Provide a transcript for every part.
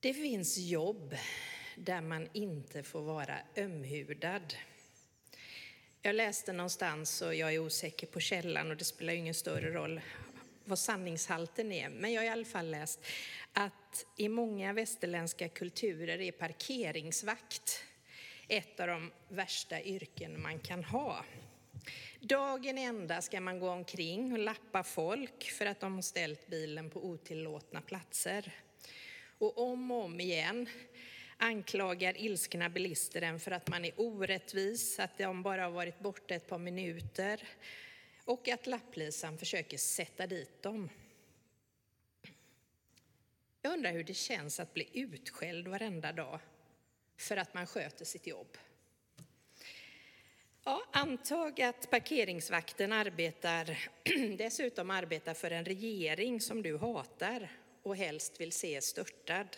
Det finns jobb där man inte får vara ömhudad. Jag läste någonstans, och jag är osäker på källan och det spelar ingen större roll vad sanningshalten är, men jag har i alla fall läst att i många västerländska kulturer är parkeringsvakt ett av de värsta yrken man kan ha. Dagen ända ska man gå omkring och lappa folk för att de har ställt bilen på otillåtna platser. Och om och om igen anklagar ilskna bilister en för att man är orättvis, att de bara har varit borta ett par minuter och att lapplisan försöker sätta dit dem. Jag undrar hur det känns att bli utskälld varenda dag för att man sköter sitt jobb. Ja, antag att parkeringsvakten arbetar, dessutom arbetar för en regering som du hatar och helst vill se störtad.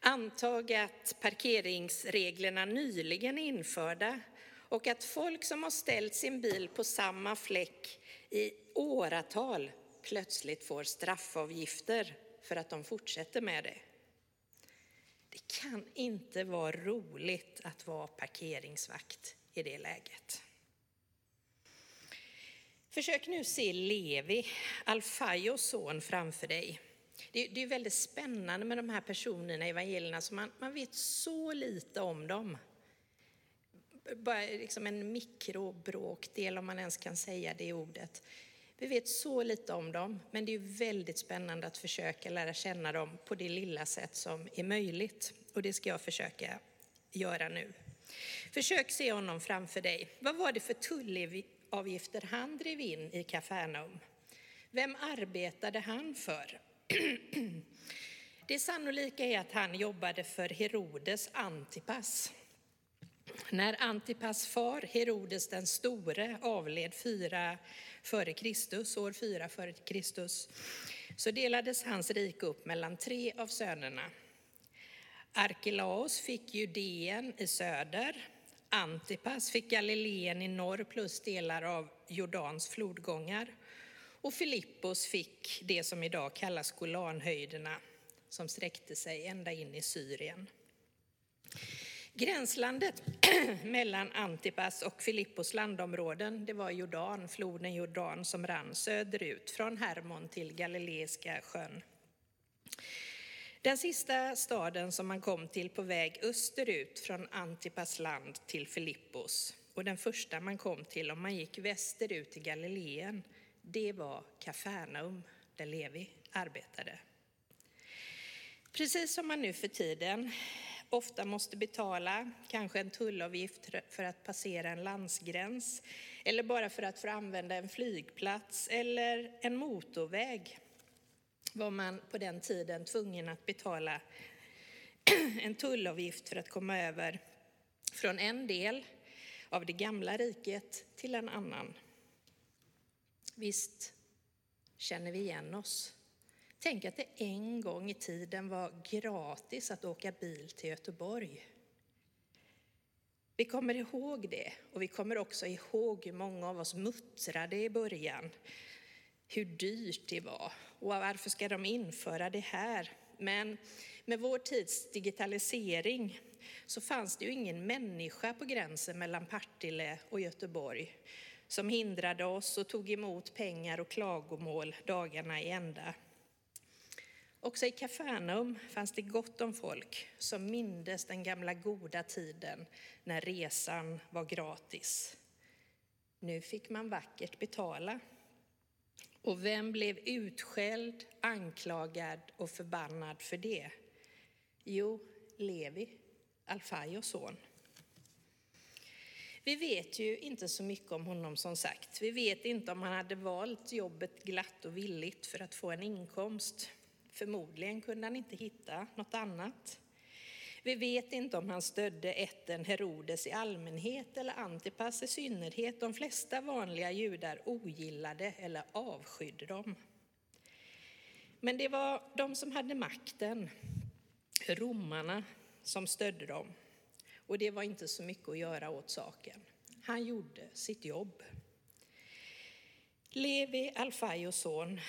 Antag att parkeringsreglerna nyligen är införda och att folk som har ställt sin bil på samma fläck i åratal plötsligt får straffavgifter för att de fortsätter med det. Det kan inte vara roligt att vara parkeringsvakt i det läget. Försök nu se Levi, Alfaios son, framför dig. Det, det är väldigt spännande med de här personerna i evangelierna, så man, man vet så lite om dem. Bara liksom en mikrobråkdel, om man ens kan säga det ordet. Vi vet så lite om dem, men det är väldigt spännande att försöka lära känna dem på det lilla sätt som är möjligt. Och det ska jag försöka göra nu. Försök se honom framför dig. Vad var det för tullavgifter han drev in i Kafarnaum? Vem arbetade han för? Det sannolika är att han jobbade för Herodes Antipas. När Antipas far, Herodes den store, avled fyra före Kristus, år 4 före Kristus, så delades hans rike upp mellan tre av sönerna. Arkelaos fick Judeen i söder, Antipas fick Galileen i norr plus delar av Jordans flodgångar och Filippos fick det som idag kallas Golanhöjderna som sträckte sig ända in i Syrien. Gränslandet mellan Antipas och Filippos landområden, det var Jordan, floden Jordan som rann söderut från Hermon till Galileiska sjön. Den sista staden som man kom till på väg österut från Antipas land till Filippos och den första man kom till om man gick västerut till Galileen, det var Kafarnaum där Levi arbetade. Precis som man nu för tiden ofta måste betala kanske en tullavgift för att passera en landsgräns eller bara för att få använda en flygplats eller en motorväg var man på den tiden tvungen att betala en tullavgift för att komma över från en del av det gamla riket till en annan. Visst känner vi igen oss. Tänk att det en gång i tiden var gratis att åka bil till Göteborg. Vi kommer ihåg det och vi kommer också ihåg hur många av oss muttrade i början. Hur dyrt det var och varför ska de införa det här? Men med vår tids digitalisering så fanns det ju ingen människa på gränsen mellan Partille och Göteborg som hindrade oss och tog emot pengar och klagomål dagarna i ända. Också i Kafarnaum fanns det gott om folk som mindes den gamla goda tiden när resan var gratis. Nu fick man vackert betala. Och vem blev utskälld, anklagad och förbannad för det? Jo, Levi, Alfaios son. Vi vet ju inte så mycket om honom som sagt. Vi vet inte om han hade valt jobbet glatt och villigt för att få en inkomst. Förmodligen kunde han inte hitta något annat. Vi vet inte om han stödde ätten Herodes i allmänhet eller Antipas i synnerhet. De flesta vanliga judar ogillade eller avskydde dem. Men det var de som hade makten, romarna, som stödde dem. Och det var inte så mycket att göra åt saken. Han gjorde sitt jobb. Levi, Alfaios son,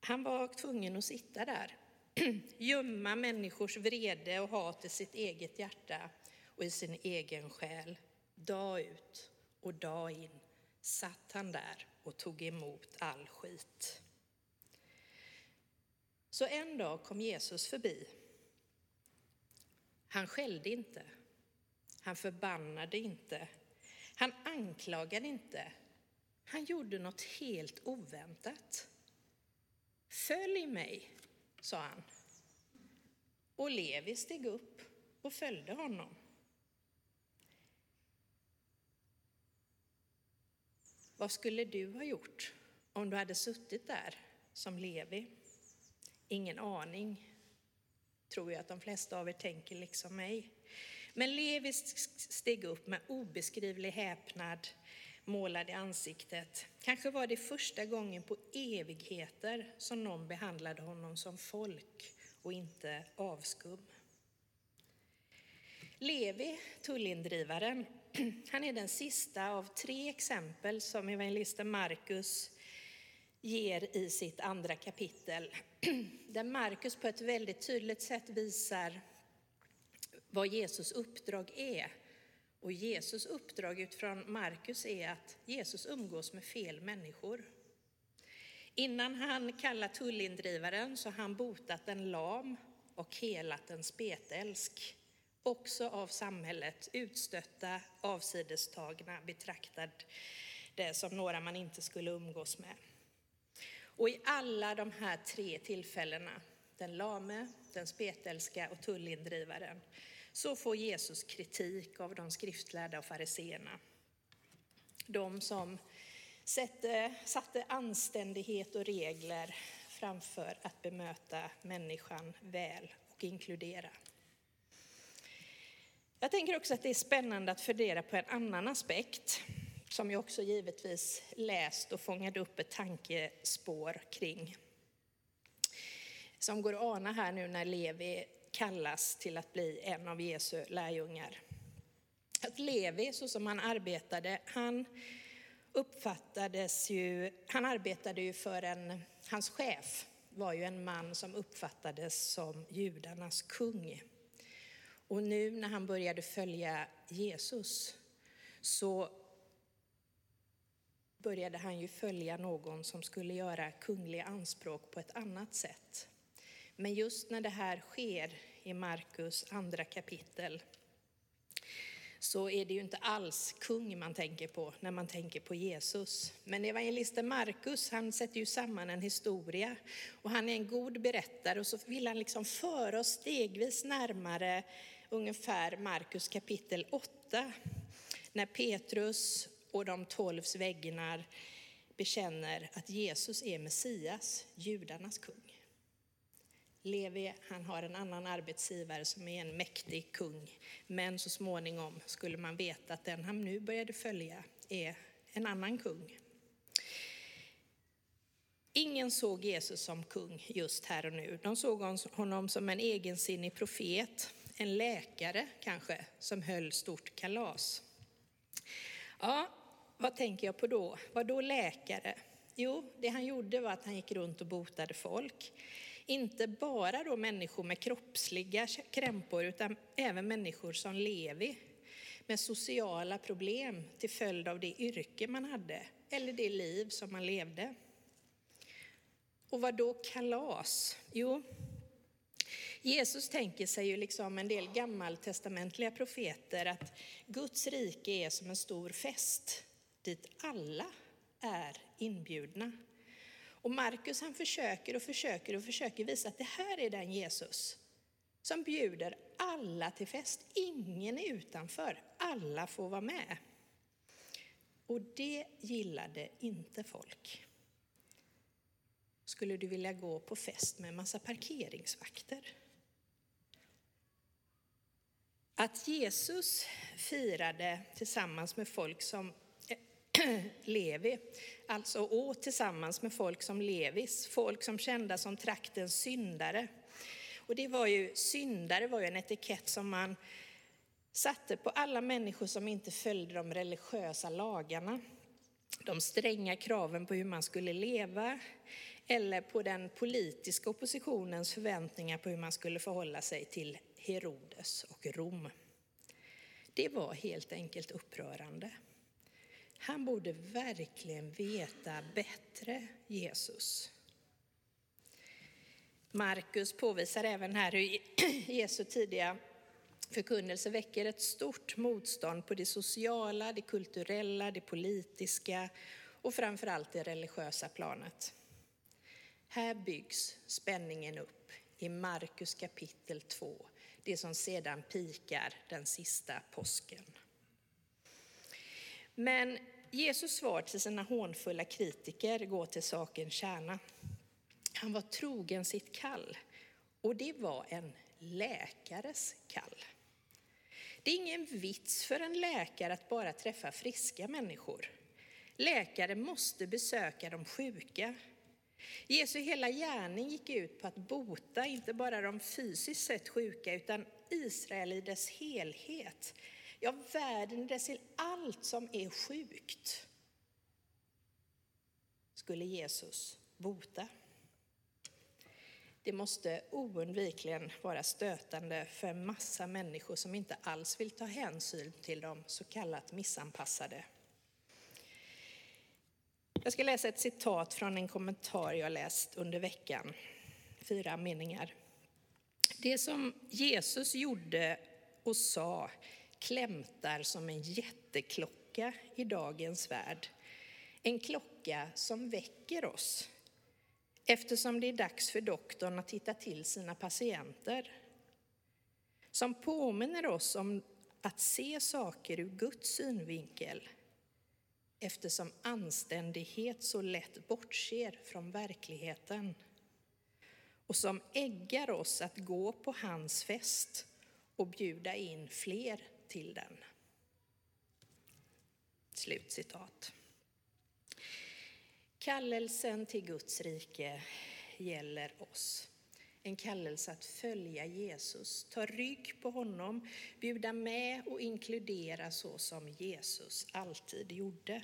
han var tvungen att sitta där gömma människors vrede och hat i sitt eget hjärta och i sin egen själ. Dag ut och dag in satt han där och tog emot all skit. Så en dag kom Jesus förbi. Han skällde inte. Han förbannade inte. Han anklagade inte. Han gjorde något helt oväntat. Följ mig, sa han. Och Levi steg upp och följde honom. Vad skulle du ha gjort om du hade suttit där som Levi? Ingen aning, tror jag att de flesta av er tänker liksom mig. Men Levi steg upp med obeskrivlig häpnad målad i ansiktet. Kanske var det första gången på evigheter som någon behandlade honom som folk och inte avskum. Levi, tullindrivaren, han är den sista av tre exempel som evangelisten Markus ger i sitt andra kapitel. Där Markus på ett väldigt tydligt sätt visar vad Jesus uppdrag är. Och Jesus uppdrag utifrån Markus är att Jesus umgås med fel människor. Innan han kallar tullindrivaren så har han botat en lam och helat en spetälsk. Också av samhället utstötta, avsidestagna, betraktade som några man inte skulle umgås med. Och i alla de här tre tillfällena, den lame, den spetälska och tullindrivaren, så får Jesus kritik av de skriftlärda och fariseerna. De som satte, satte anständighet och regler framför att bemöta människan väl och inkludera. Jag tänker också att det är spännande att fundera på en annan aspekt som jag också givetvis läst och fångade upp ett tankespår kring. Som går att ana här nu när Levi kallas till att bli en av Jesu lärjungar. Att Levi, så som han arbetade, han uppfattades ju, han arbetade ju för en, hans chef var ju en man som uppfattades som judarnas kung. Och nu när han började följa Jesus så började han ju följa någon som skulle göra kungliga anspråk på ett annat sätt. Men just när det här sker i Markus andra kapitel så är det ju inte alls kung man tänker på när man tänker på Jesus. Men evangelisten Markus, han sätter ju samman en historia och han är en god berättare och så vill han liksom föra oss stegvis närmare ungefär Markus kapitel 8 när Petrus och de tolvs väggnar bekänner att Jesus är Messias, judarnas kung. Levi, han har en annan arbetsgivare som är en mäktig kung. Men så småningom skulle man veta att den han nu började följa är en annan kung. Ingen såg Jesus som kung just här och nu. De såg honom som en egensinnig profet, en läkare kanske, som höll stort kalas. Ja, vad tänker jag på då? Vad då läkare? Jo, det han gjorde var att han gick runt och botade folk. Inte bara då människor med kroppsliga krämpor utan även människor som Levi med sociala problem till följd av det yrke man hade eller det liv som man levde. Och vad då kalas? Jo, Jesus tänker sig ju liksom en del gammaltestamentliga profeter att Guds rike är som en stor fest dit alla är inbjudna. Och Markus han försöker och försöker och försöker visa att det här är den Jesus som bjuder alla till fest. Ingen är utanför, alla får vara med. Och det gillade inte folk. Skulle du vilja gå på fest med en massa parkeringsvakter? Att Jesus firade tillsammans med folk som Levi, alltså åt tillsammans med folk som Levis, folk som kända som traktens syndare. Och det var ju, syndare var ju en etikett som man satte på alla människor som inte följde de religiösa lagarna. De stränga kraven på hur man skulle leva, eller på den politiska oppositionens förväntningar på hur man skulle förhålla sig till Herodes och Rom. Det var helt enkelt upprörande. Han borde verkligen veta bättre, Jesus. Markus påvisar även här hur Jesu tidiga förkunnelse väcker ett stort motstånd på det sociala, det kulturella, det politiska och framförallt det religiösa planet. Här byggs spänningen upp i Markus kapitel 2, det som sedan pikar den sista påsken. Men Jesus svar till sina hånfulla kritiker går till sakens kärna. Han var trogen sitt kall och det var en läkares kall. Det är ingen vits för en läkare att bara träffa friska människor. Läkare måste besöka de sjuka. Jesu hela gärning gick ut på att bota inte bara de fysiskt sett sjuka utan Israel i dess helhet. Ja, världen i dess allt som är sjukt skulle Jesus bota. Det måste oundvikligen vara stötande för en massa människor som inte alls vill ta hänsyn till de så kallat missanpassade. Jag ska läsa ett citat från en kommentar jag läst under veckan. Fyra meningar. Det som Jesus gjorde och sa klämtar som en jätteklocka i dagens värld. En klocka som väcker oss eftersom det är dags för doktorn att titta till sina patienter. Som påminner oss om att se saker ur Guds synvinkel eftersom anständighet så lätt bortser från verkligheten och som äggar oss att gå på hans fest och bjuda in fler till den. Slutcitat. Kallelsen till Guds rike gäller oss. En kallelse att följa Jesus, ta rygg på honom, bjuda med och inkludera så som Jesus alltid gjorde.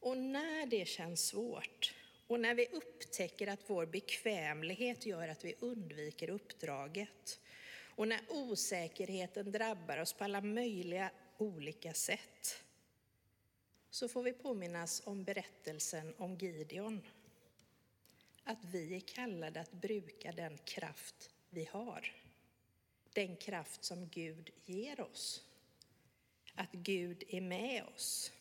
Och när det känns svårt och när vi upptäcker att vår bekvämlighet gör att vi undviker uppdraget och när osäkerheten drabbar oss på alla möjliga olika sätt så får vi påminnas om berättelsen om Gideon. Att vi är kallade att bruka den kraft vi har. Den kraft som Gud ger oss. Att Gud är med oss.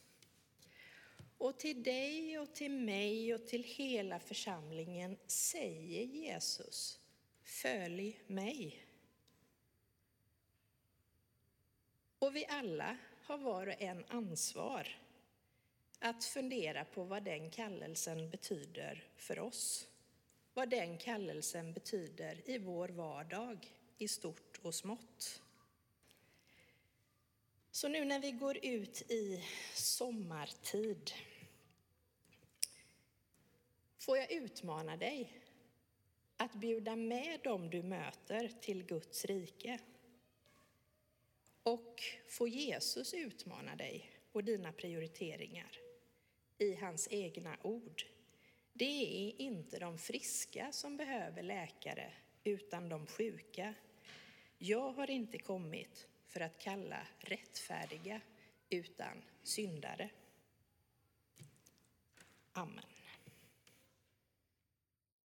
Och till dig och till mig och till hela församlingen säger Jesus, följ mig. Och vi alla har var och en ansvar att fundera på vad den kallelsen betyder för oss. Vad den kallelsen betyder i vår vardag, i stort och smått. Så nu när vi går ut i sommartid får jag utmana dig att bjuda med dem du möter till Guds rike. Och få Jesus utmana dig och dina prioriteringar i hans egna ord. Det är inte de friska som behöver läkare, utan de sjuka. Jag har inte kommit för att kalla rättfärdiga, utan syndare. Amen.